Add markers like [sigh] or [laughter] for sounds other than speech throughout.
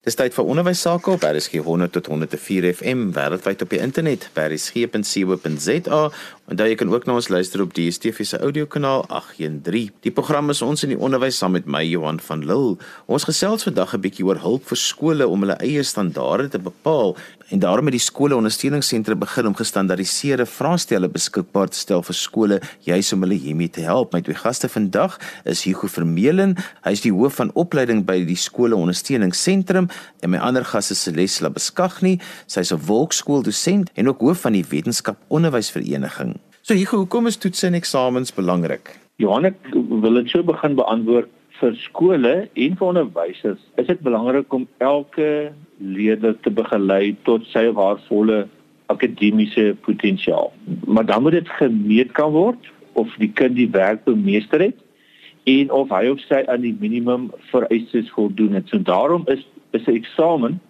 Dis tyd vir onderwys sake op RSG 100 tot 104 FM wêreldwyd op die internet by rsg.co.za en daar jy kan ook na ons luister op DStv se audiokanaal 813. Die program is ons in die onderwys saam met my Johan van Lille. Ons gesels vandag 'n bietjie oor hulp vir skole om hulle eie standaarde te bepaal en daarom het die skole ondersteuningssentre begin om gestandaardiseerde vraestelle beskikbaar te stel vir skole juis om hulle hiermee te help. My twee gaste vandag is Hugo Vermeulen, hy is die hoof van opleiding by die skole ondersteuningssentrum en my ander gas is Celeste Labeskagni, sy is 'n volksskooldosent en ook hoof van die wetenskap onderwysvereniging. So Hugo, hoekom is toetse en eksamens belangrik? Johan, ek wil dit so begin beantwoord vir skole en vir onderwysers. Is dit belangrik om elke leerder te begelei tot sy of haar volle akademiese potensiaal. Maar dan moet dit gemeet kan word of die kind die werk bemeester het en of hy of sy aan die minimum vereistes voldoen het. So daarom is is 'n eksamen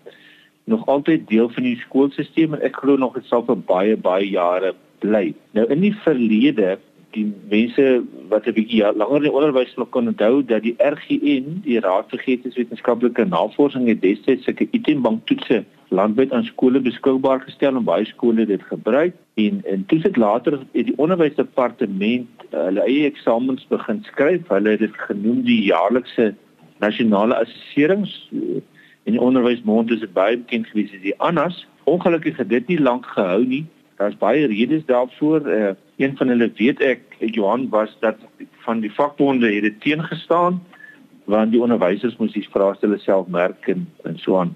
nog altyd deel van die skoolstelsel en ek glo nog dit sal vir baie baie jare bly. Nou in die verlede die mense wat 'n bietjie langer in die onderwys nog kon onthou dat die RGN, die Raad vir Geesteswetenskaplike Navorsing het destyds sulke itembank toetse landwyd aan skole beskikbaar gestel en baie skole dit gebruik en en toe dit later het die onderwysdepartement uh, hulle eie eksamens begin skryf. Hulle het dit genoem die jaarlikse nasionale assesserings in die onderwysmond is dit baie bekend gewees as die ANAS. Ongelukkig het dit nie lank gehou nie. Daar's baie redes daarvoor. Uh, een van hulle weet ek Johan was dat van die vakbonde het dit teengestaan want die onderwysers moes die vraestelle self merk en, en so aan.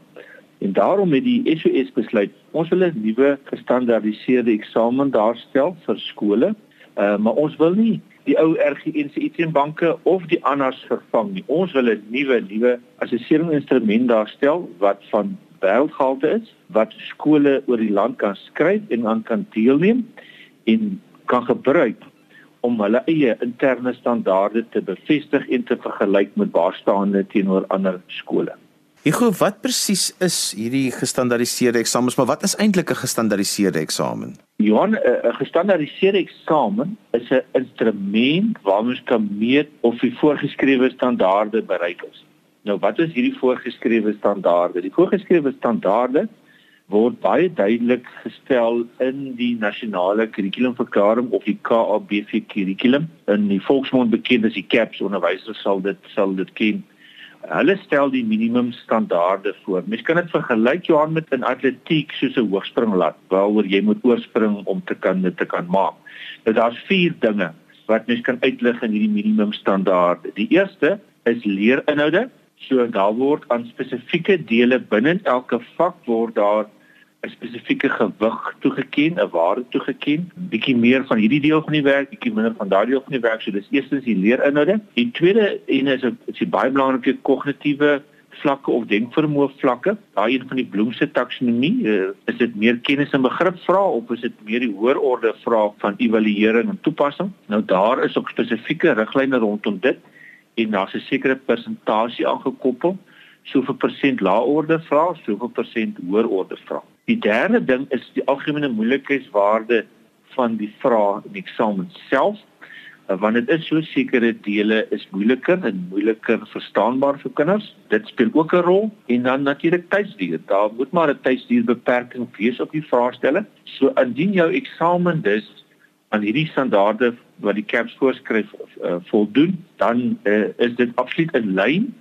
En daarom het die SOS besluit ons wil 'n nuwe gestandaardiseerde eksamen daarstel vir skole. Uh, maar ons wil nie die ou RGN se itembanke of die ANAS vervang nie. Ons wil 'n nuwe nuwe assesseringsinstrument daarstel wat van wêreldgehalte is, wat skole oor die land kan skryf en aan kan deelneem en kan gebruik om hulle eie interne standaarde te bevestig en te vergelyk met waarstaande teenoor ander skole. Hugo, wat presies is hierdie gestandaardiseerde eksamens, maar wat is eintlik 'n gestandaardiseerde eksamen? Johan, 'n gestandaardiseerde eksamen is 'n instrument waarmee ons kan meet of die voorgeskrewe standaarde bereik is. Nou, wat is hierdie voorgeskrewe standaarde? Die voorgeskrewe standaarde word baie duidelik gestel in die nasionale kurrikulumverklaring of die KABV kurrikulum in die volksmond bekend as die CAPS onderwysers sal dit sal dit ken Hulle stel die minimum standaarde voor. Mens kan dit vergelyk Johan met 'n atletiek soos 'n hoogspringlat waaroor jy moet oorspring om te kan dit te kan maak. Nou daar's vier dinge wat mens kan uitlig in hierdie minimum standaarde. Die eerste is leerinhoude. So daar word aan spesifieke dele binne elke vak word daar 'n spesifieke gewig toegeken, 'n waarde toegeken, bietjie meer van hierdie deel van die werk, bietjie minder van daardie deel van die werk. So dis eerstens die leerinhoude. Die tweede een is 'n is die baie belangrike kognitiewe vlakke of denkvermoë vlakke. Daai een van die Bloemse taksonomie, uh, is dit meer kennis en begrip vra of is dit meer die hoër orde vra van evaluering en toepassing? Nou daar is ook spesifieke riglyne rondom dit en daar's 'n sekere persentasie aangekoppel soveel persent laorde vra, soveel persent hoër orde vra. Die derde ding is die algemene moeilikheidswaarde van die vrae in die eksamen self. Uh, want dit is so sekere dele is moeiliker en moeiliker verstaanbaar vir kinders. Dit speel ook 'n rol en dan natuurlik tydsduur. Daar moet maar 'n tydsduurbeperking wees op die vraestelle. So indien jou eksamen dus aan hierdie standaarde wat die CAPS voorskryf uh, voldoen, dan uh, is dit absoluut in lyn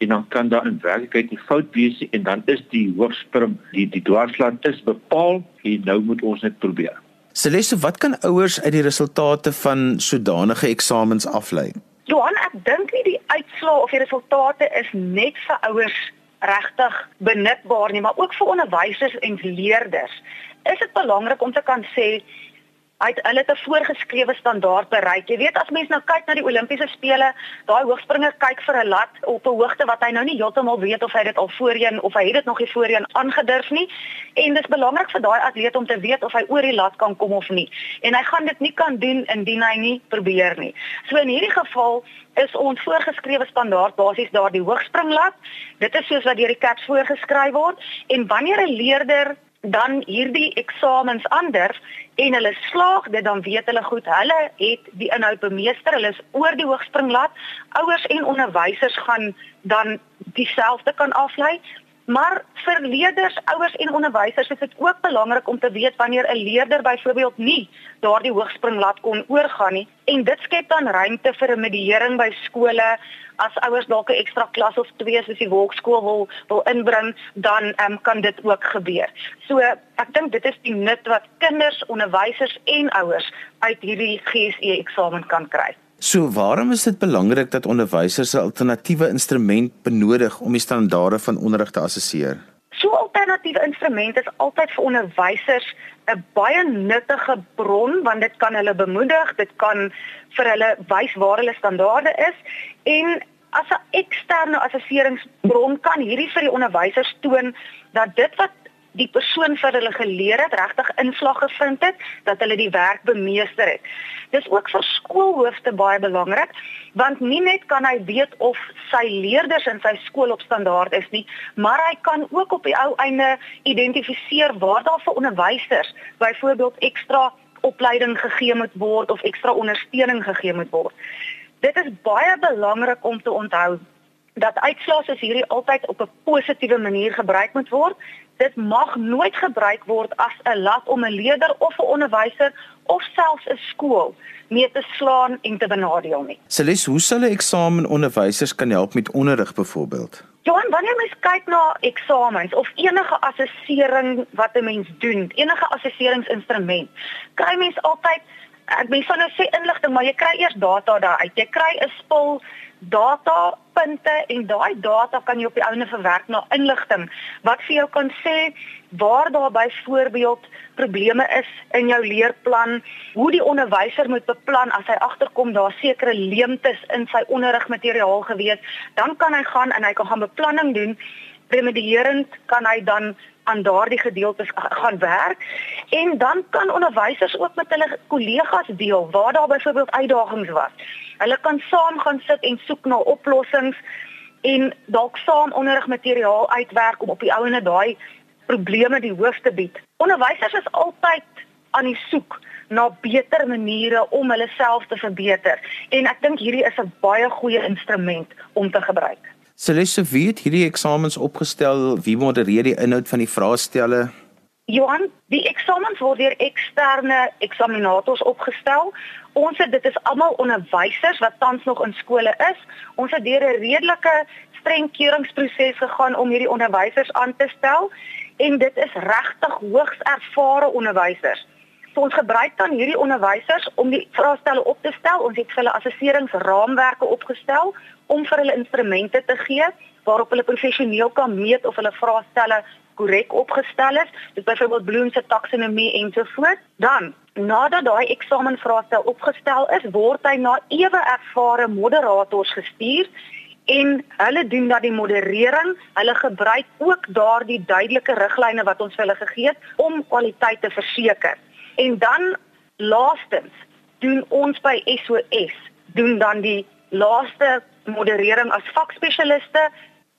en dan kan daar in werklikheid 'n fout wees en dan is die hoogspring die die dwarsland is bepaal en nou moet ons dit probeer. Celeste, wat kan ouers uit die resultate van sodanige eksamens aflei? Johan, ek dink nie die uitslae of die resultate is net vir ouers regtig benutbaar nie, maar ook vir onderwysers en leerders. Is dit belangrik om te kan sê Hy het hulle te voorgeskrewe standaard bereik. Jy weet as mens nou kyk na die Olimpiese spele, daai hoogspringer kyk vir 'n lat op 'n hoogte wat hy nou nie heeltemal weet of hy dit al voorheen of hy het dit nog nie voorheen aangedurf nie. En dis belangrik vir daai atleet om te weet of hy oor die lat kan kom of nie. En hy gaan dit nie kan doen indien hy nie probeer nie. So in hierdie geval is ons voorgeskrewe standaard basies daardie hoogspringlat. Dit is soos wat deur die CAPS voorgeskryf word en wanneer 'n leerder dan hierdie eksamens ander en hulle slaag dit dan weet hulle goed hulle het die inhoud bemeester hulle is oor die hoogspringlat ouers en onderwysers gaan dan dieselfde kan aflei Maar vir leerders, ouers en onderwysers is dit ook belangrik om te weet wanneer 'n leerder byvoorbeeld nie daardie hoogspringlat kon oorgaan nie en dit skep dan ruimte vir 'n mediering by skole as ouers dalk 'n ekstra klas of twee soos die wolkskool wil wil inbring, dan um, kan dit ook gebeur. So ek dink dit is die nut wat kinders, onderwysers en ouers uit hierdie GSE eksamen kan kry. So waarom is dit belangrik dat onderwysers 'n alternatiewe instrument benodig om die standaarde van onderrig te assesseer? So alternatiewe instrument is altyd vir onderwysers 'n baie nuttige bron want dit kan hulle bemoedig, dit kan vir hulle wys waar hulle standaarde is en as 'n eksterne assesseringsbron kan hierdie vir die onderwysers toon dat dit wat die persoon vir hulle geleer het regtig inslag gevind het dat hulle die werk bemeester het. Dis ook vir skoolhoofde baie belangrik want nie net kan hy weet of sy leerders in sy skool op standaard is nie, maar hy kan ook op die ou einde identifiseer waar daar vir onderwysers byvoorbeeld ekstra opleiding gegee moet word of ekstra ondersteuning gegee moet word. Dit is baie belangrik om te onthou dat uitslae soos hierdie altyd op 'n positiewe manier gebruik moet word. Dit mag nooit gebruik word as 'n lat om 'n leerder of 'n onderwyser of selfs 'n skool mee te slaan en te benadeel nie. Celeste, hoe sal 'n eksamen onderwysers kan help met onderrig byvoorbeeld? Johan, wanneer mens kyk na eksamens of enige assessering wat 'n mens doen, enige assesseringsinstrument, kry mens altyd ek mens van nou sê inligting, maar jy kry eers data daar uit. Jy kry 'n spul data punte en daai data kan jy op die ouene verwerk na inligting wat vir jou kan sê waar daar byvoorbeeld probleme is in jou leerplan, hoe die onderwyser moet beplan as hy agterkom daar sekere leemtes in sy onderrigmateriaal gewees, dan kan hy gaan en hy kan gaan beplanning doen. Remedierend kan hy dan aan daardie gedeeltes gaan werk en dan kan onderwysers ook met hulle kollegas deel waar daar byvoorbeeld uitdagings was. Hulle kan saam gaan sit en soek na oplossings en dalk saam onderrigmateriaal uitwerk om op die ouene daai probleme die hoof te bied. Onderwysers is altyd aan die soek na beter maniere om hulle self te verbeter en ek dink hierdie is 'n baie goeie instrument om te gebruik. Celeste, wie het hierdie eksamens opgestel? Wie modereer die inhoud van die vraestelle? Johan, die eksamens word deur eksterne eksaminators opgestel. Ons het dit is almal onderwysers wat tans nog in skole is. Ons het deur 'n redelike streng keuringsproses gegaan om hierdie onderwysers aan te stel en dit is regtig hoogs ervare onderwysers. So ons gebruik dan hierdie onderwysers om die vraestelle op te stel. Ons het vir hulle assesseringsraamwerke opgestel om vir hulle instrumente te gee waarop hulle professioneel kan meet of hulle vraestelle korrek opgestel is. Dit byvoorbeeld Bloom se taksonomie en so voort. Dan nadat daai eksamenvraestel opgestel is, word hy na ewe ervare moderators gestuur en hulle doen dan die moderering. Hulle gebruik ook daardie duidelike riglyne wat ons vir hulle gegee het om kwaliteit te verseker. En dan laastens doen ons by SOS doen dan die laaste moderering as vakspesialiste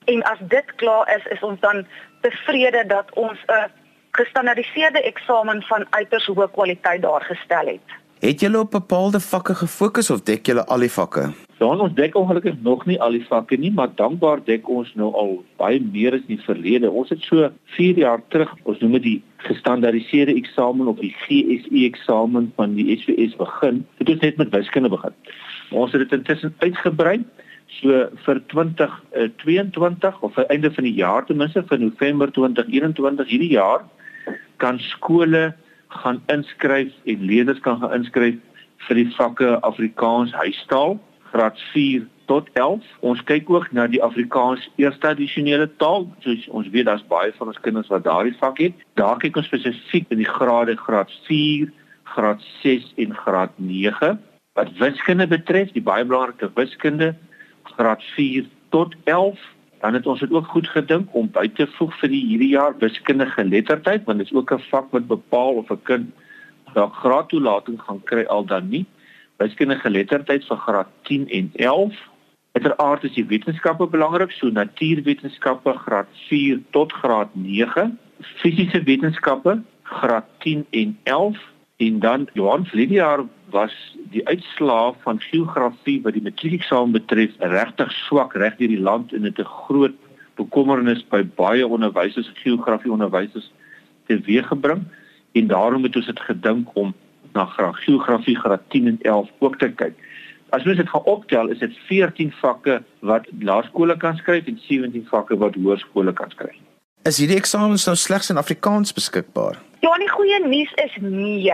en as dit klaar is is ons dan tevrede dat ons 'n gestandardiseerde eksamen van uiters hoë kwaliteit daar gestel het. Het julle op bepaalde vakke gefokus of dek julle al die vakke? Dan ons dek ongelukkig nog nie al die vakke nie, maar dankbaar dek ons nou al baie meer as in die verlede. Ons het so 4 jaar terug, ons noem dit die gestandardiseerde eksamen of die GSE eksamen van die SWS begin. Dit het net met wiskunde begin. Ons het dit intussen uitgebrei so vir 2022 eh, of vir einde van die jaar ten minste vir November 2021 hierdie jaar kan skole gaan inskryf en leerders kan gaan inskryf vir die vakke Afrikaans huistaal graad 4 tot 11. Ons kyk ook na die Afrikaans eerste addisionele taal. Soos ons weet daar's baie van ons kinders wat daardie vak het. Daar kyk ons spesifiek in die grade graad 4, graad 6 en graad 9. Wat wiskunde betref, die baie belangrike wiskunde, graad 4 tot 11 dan het ons dit ook goed gedink om by te voeg vir die hierdie jaar wiskundige geletterdheid want dit is ook 'n vak wat bepaal of 'n kind dalk graadtoelating gaan kry al dan nie. Wiskundige geletterdheid vir graad 10 en 11 uiteraard is die wetenskappe belangrik so natuurwetenskappe graad 4 tot graad 9 fisiese wetenskappe graad 10 en 11 en dan Johan verlede jaar was die uitslae van geografie wat die matriekeksamen betref regtig swak reg deur die land en dit 'n groot bekommernis by baie onderwysers en geografie onderwysers teweeggebring en daarom het ons dit gedink om na geografie graad 10 en 11 ook te kyk. As mens dit gaan optel, is dit 14 vakke wat laerskole kan skryf en 17 vakke wat hoërskole kan skryf. Is hierdie eksamens nou slegs in Afrikaans beskikbaar? Ja, die goeie nuus is nee.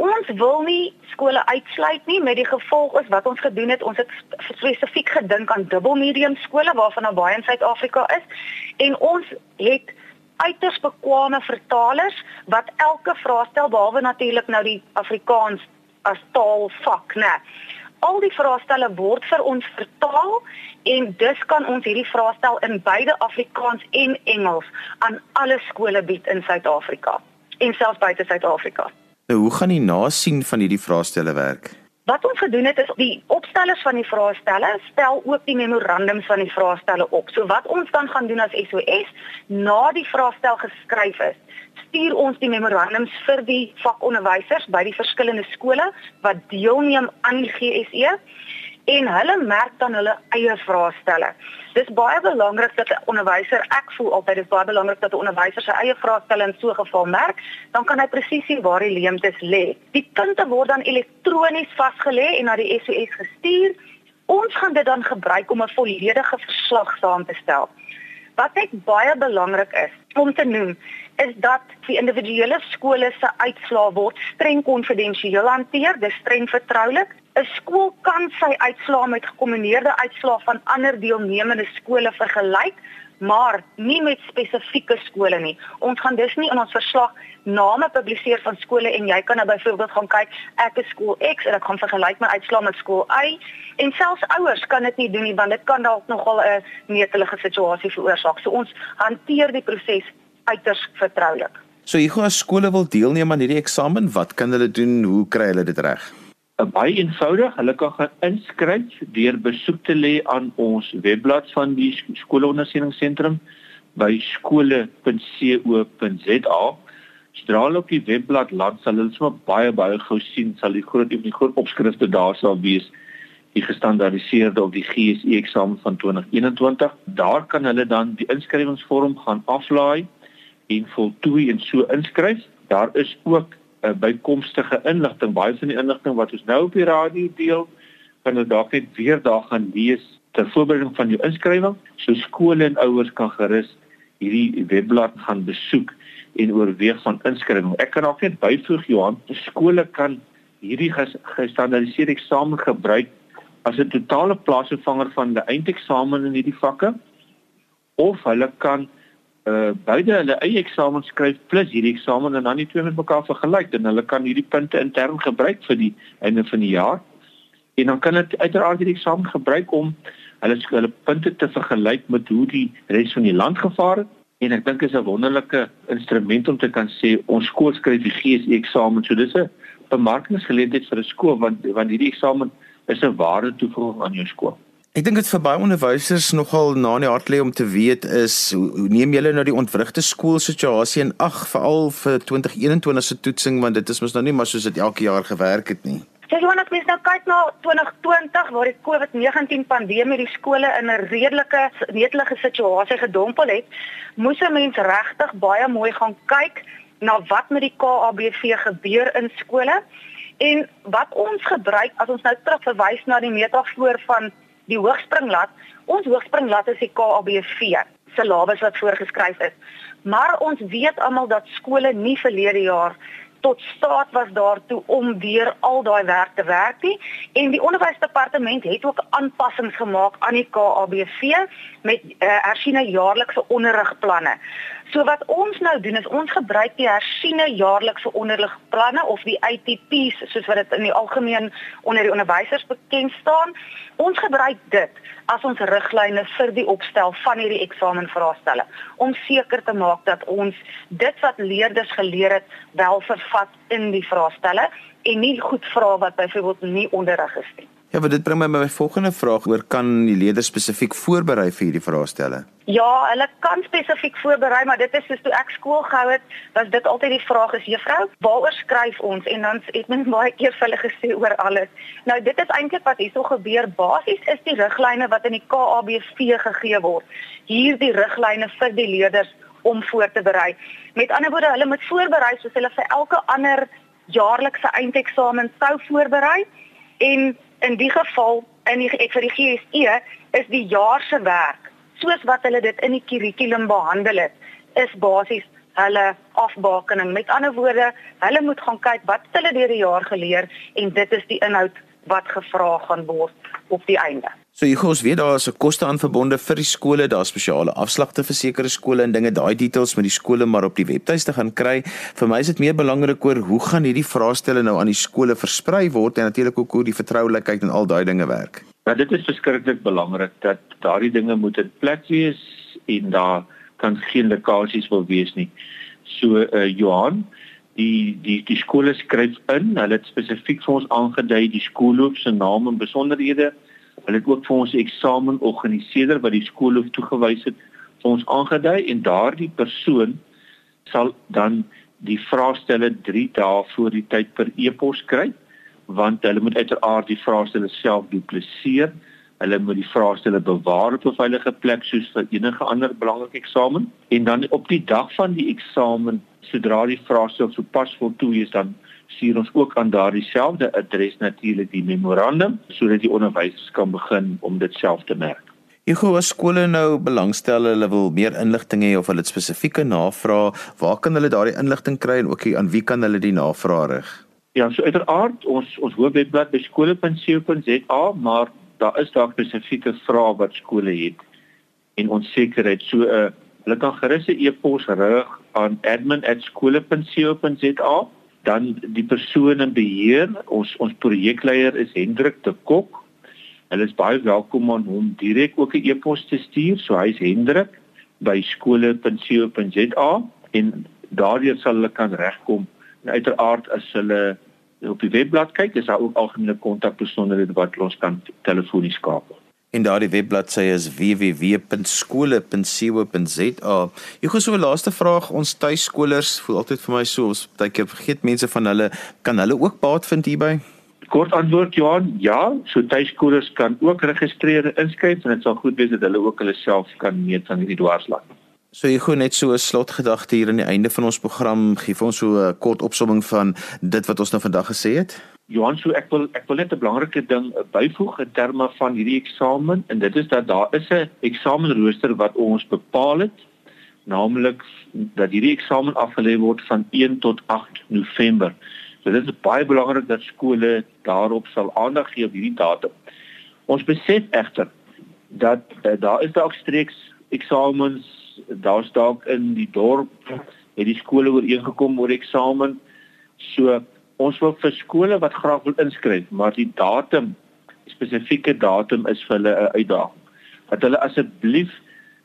Ons wil nie skole uitsluit nie met die gevolg is wat ons gedoen het, ons het spesifiek gedink aan dubbelmedium skole waarvan nou baie in Suid-Afrika is en ons het uiters bekwame vertalers wat elke vraestel behalwe natuurlik nou die Afrikaans as taalvak, né? Al die vraestelle word vir ons vertaal en dus kan ons hierdie vraestel in beide Afrikaans en Engels aan alle skole bied in Suid-Afrika en selfs buite Suid-Afrika. Nou, hoe gaan die nasien van hierdie vraestelle werk? Wat ons gedoen het is die opstellers van die vraestelle stel ook die memorandums van die vraestelle op. So wat ons dan gaan doen as SOS na die vraestel geskryf is, stuur ons die memorandums vir die vakonderwysers by die verskillende skole wat deelneem aan die GSE en hulle merk dan hulle eie vraestelle. Dis baie belangrik dat 'n onderwyser, ek voel altyd dis baie belangrik dat 'n onderwyser sy eie vraestelle in so 'n geval merk, dan kan hy presies sien waar die leemtes lê. Die punte word dan elektronies vasgelê en na die SOS gestuur. Ons gaan dit dan gebruik om 'n volledige verslag saam te stel. Wat net baie belangrik is om te noem, is dat die individuele skole se uitslae word streng konfidensieel hanteer, dis streng vertroulik. 'n skool kan sy uitslae met gekombineerde uitslae van ander deelnemende skole vergelyk, maar nie met spesifieke skole nie. Ons gaan dus nie in ons verslag name publiseer van skole en jy kan nou byvoorbeeld gaan kyk, ek is skool X en ek gaan vergelyk my uitslae met skool Y en selfs ouers kan dit nie doen nie want dit kan dalk nogal 'n netelige situasie veroorsaak. So ons hanteer die proses uiters vertroulik. So hier gaan skole wil deelneem aan hierdie eksamen, wat kan hulle doen? Hoe kry hulle dit reg? baie eenvoudig. Hulle kan gaan inskryf deur besoek te lê aan ons webblad van die skoolondersteuningsentrum by skole.co.za. Sodra hulle op die webblad land, sal hulle sommer baie baie gou sien sal die groot die groot opskrifte daar sal wees die gestandaardiseerde of die GSE eksamen van 2021. Daar kan hulle dan die inskrywingsvorm gaan aflaai en voltooi en so inskryf. Daar is ook 'n uh, bykomstige inligting. Baie van die inligting wat ons nou op die radio deel, kan jy dalk net weer daar gaan lees ter voorbereiding van jou inskrywing. So skole en ouers kan gerus hierdie webblad gaan besoek en oorweeg van inskrywing. Ek kan ook net byvoeg Johan, skole kan hierdie gestandaardiseerde eksamen gebruik as 'n totale plaasvervanger van die eindeksamen in hierdie vakke of hulle kan uh beide hulle eie eksamen skryf plus hierdie eksamen en dan die twee met mekaar vergelyk en hulle kan hierdie punte intern gebruik vir die einde van die jaar. En dan kan dit uiteraard hierdie eksamen gebruik om hulle hulle punte te vergelyk met hoe die res van die land gevaar het. En ek dink is 'n wonderlike instrument om te kan sê ons skool skryf die GSE eksamen. So dis 'n bemarkingsgeleentheid vir 'n skool want want hierdie eksamen is 'n ware toevoeging aan jou skool. Ek dink dit vir baie onderwysers nogal na in die hart lê om te weet is hoe, neem julle nou die ontwrigte skoolsituasie in ag veral vir 2021 se toetsing want dit is mos nou nie maar soos dit elke jaar gewerk het nie. Sê jy wanneer mens nou kyk na 2020 waar die COVID-19 pandemie die skole in 'n redelike netelige situasie gedompel het, moes 'n mens regtig baie mooi gaan kyk na wat met die KABV gebeur in skole en wat ons gebruik as ons nou terugverwys na die metafoor van die hoogspringlat, ons hoogspringlat is die KABV syllabus wat voorgeskryf is. Maar ons weet almal dat skole nie verlede jaar tot staat was daartoe om weer al daai werk te werk nie en die onderwysdepartement het ook aanpassings gemaak aan die KABV met uh, hersiene jaarlikse onderrigplanne. So wat ons nou doen is ons gebruik die hersiene jaarlikse onderrigplanne of die ITP's soos wat dit in die algemeen onder die onderwysers bekend staan. Ons gebruik dit as ons riglyne vir die opstel van hierdie eksamenvraestelle om seker te maak dat ons dit wat leerders geleer het wel vervat in die vraestelle en nie goed vra wat byvoorbeeld nie onderrig is nie. Ja, maar dit bring my by my volgende vraag oor kan die leerders spesifiek voorberei vir hierdie vraestelle? Ja, hulle kan spesifiek voorberei, maar dit is soos toe ek skool gehou het, was dit altyd die vraag is juffrou, waaroor skryf ons? En dan het men [laughs] baie keer vir hulle gesê oor alles. Nou dit is eintlik wat hierso gebeur. Basies is die riglyne wat in die KABV gegee word. Hier die riglyne vir die leerders om voor te berei. Met ander woorde, hulle moet voorberei soos hulle vir elke ander jaarlikse eindeksamen sou voorberei en in die geval in die vir die GSE is die jaar se werk soos wat hulle dit in die kurrikulum behandel het is basies hulle afbakening. Met ander woorde hulle moet gaan kyk wat hulle deur die jaar geleer en dit is die inhoud wat gevra gaan word op die einde So jy gous weet daar is 'n koste aan verbonde vir die skole, daar spesiale afslagte vir sekere skole en dinge, daai details met die skole maar op die webtuiste gaan kry. Vir my is dit meer belangrik oor hoe gaan hierdie vraestelle nou aan die skole versprei word en natuurlik ook hoe die vertroulikheid en al daai dinge werk. Ja, dit is verskriklik belangrik dat daardie dinge moet in plek wees en daar kan geen lekkasies wil wees nie. So uh Johan, die die die skole skryf in, hulle het spesifiek vir ons aangedui die skoolhoof se naam en besonderhede Hulle het ook vir ons 'n eksamen organiseerder wat die skool hoof toegewys het vir ons aangedui en daardie persoon sal dan die vraestelle 3 dae voor die tyd per e-pos kry want hulle moet uiteraard die vraestelle self dupliseer. Hulle moet die vraestelle bewaar op 'n veilige plek soos vir enige ander belangrike eksamen en dan op die dag van die eksamen sodra die vraestel sopas voltooi is dan stuur ons ook aan daardie selfde adres natuurlik die memorandum sodat die onderwysers kan begin om dit self te merk. Ego as skole nou belangstel, hulle wil meer inligting hê of hulle spesifieke navrae, waar kan hulle daardie inligting kry en ook aan wie kan hulle die navrae rig? Ja, so uiteraard ons ons hoofwebblad by skole.co.za, maar daar is dalk spesifieke vrae wat skole het en onsekerheid. So 'n uh, eh, hulle kan gerus 'n e-pos rig aan admin@skole.co.za dan die persoon in beheer. Ons ons projekleier is Hendrik de Kok. Hulle is baie welkom om hom direk ook 'n e-pos te stuur. So hy's Hendrik by skole.co.za en daardeur sal hulle kan regkom. En uiteraard as hulle op die webblad kyk is daar ook algemene kontakbesonderhede wat ons kan telefonies skakel En daardie webbladsy is www.skole.co.za. Ek gou so 'n laaste vraag, ons tuiskolers voel altyd vir my so ons baie keer vergeet mense van hulle, kan hulle ook baat vind hierby? Kort antwoord Johan, ja, so tuiskolers kan ook registreer en inskryf en dit sal goed wees dat hulle ook hulle self kan meet aan hierdie dwarsland. So jy gou net so 'n slotgedagte hier aan die einde van ons program, gee vir ons so 'n kort opsomming van dit wat ons nou vandag gesê het. Johan, so ek wil ek wil net 'n belangrike ding byvoeg in terme van hierdie eksamen en dit is dat daar is 'n eksamenrooster wat ons bepaal het, naamlik dat hierdie eksamen afgelê word van 1 tot 8 November. So dit is baie belangrik dat skole daarop sal aandag gee op hierdie datum. Ons besef egter dat uh, daar is dalk streeks eksamens, daar's dalk in die dorp het die skole ooreengekom oor eksamen. So ons wil vir skole wat graag wil inskryf, maar die datum, die spesifieke datum is vir hulle 'n uitdaging. Dat hulle asseblief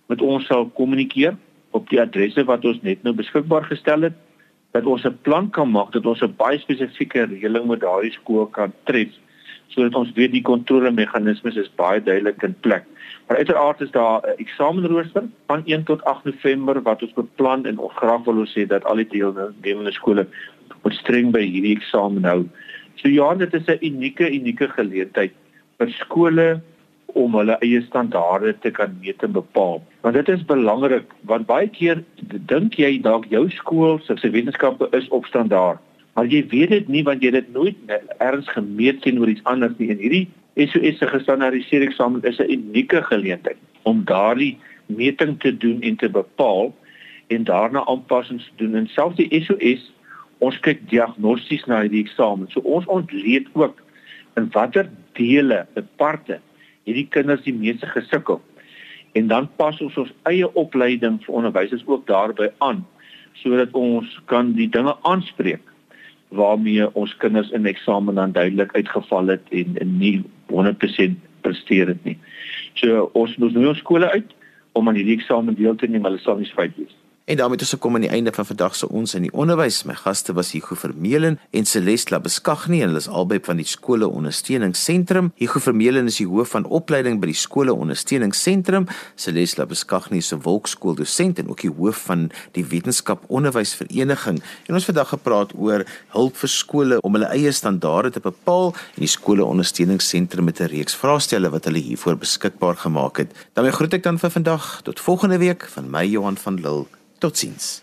met ons sal kommunikeer op die adresse wat ons net nou beskikbaar gestel het, dat ons 'n plan kan maak dat ons 'n baie spesifieke reëling met daardie skool kan tref sodat ons weet die kontrolemeganismes is baie duidelik in plek. Maar uiteraard is daar 'n eksamenrooster van 1 tot 8 November wat ons beplan en ons graag wil ons sê dat al die deelnemende skole moet streng by hierdie eksamen hou. So ja, dit is 'n unieke unieke geleentheid vir skole om hulle eie standaarde te kan meet en bepaal. Want dit is belangrik want baie keer dink jy dalk jou skool se wetenskappe is op standaard, maar jy weet dit nie want jy het dit nooit erns gemeet teenoor iets anders nie. En hierdie SOS se gestandaardiseerde eksamen is 'n unieke geleentheid om daardie meting te doen en te bepaal en daarna aanpassings te doen. En selfs die SOS ons kyk diagnosties na hierdie eksamen. So ons ontleed ook in watter dele, parte hierdie kinders die meeste gesukkel. En dan pas ons ons eie opleiding vir onderwysers ook daarbey aan sodat ons kan die dinge aanspreek waarmee ons kinders in eksamen dan duidelik uitgeval het en, en nie 100% presteer het nie. So ons moet nou skole uit om aan hierdie eksamen deel te neem, hulle sal nie spyt wees. En daarmee het ons gekom aan die einde van vandag se ons in die onderwys. My gaste was Hugo Vermeulen en Celeste Labeskagni en hulle is albei van die skole ondersteuningsentrum. Hugo Vermeulen is die hoof van opleiding by die skole ondersteuningsentrum. Celeste Labeskagni is 'n wolkskooldosent en ook die hoof van die wetenskap onderwysvereniging. En ons vandag gepraat oor hulp vir skole om hulle eie standaarde te bepaal en die skole ondersteuningsentrum met 'n reeks vraestelle wat hulle hiervoor beskikbaar gemaak het. daarmee groet ek dan vir vandag tot volgende week van my Johan van Lille Tot ziens.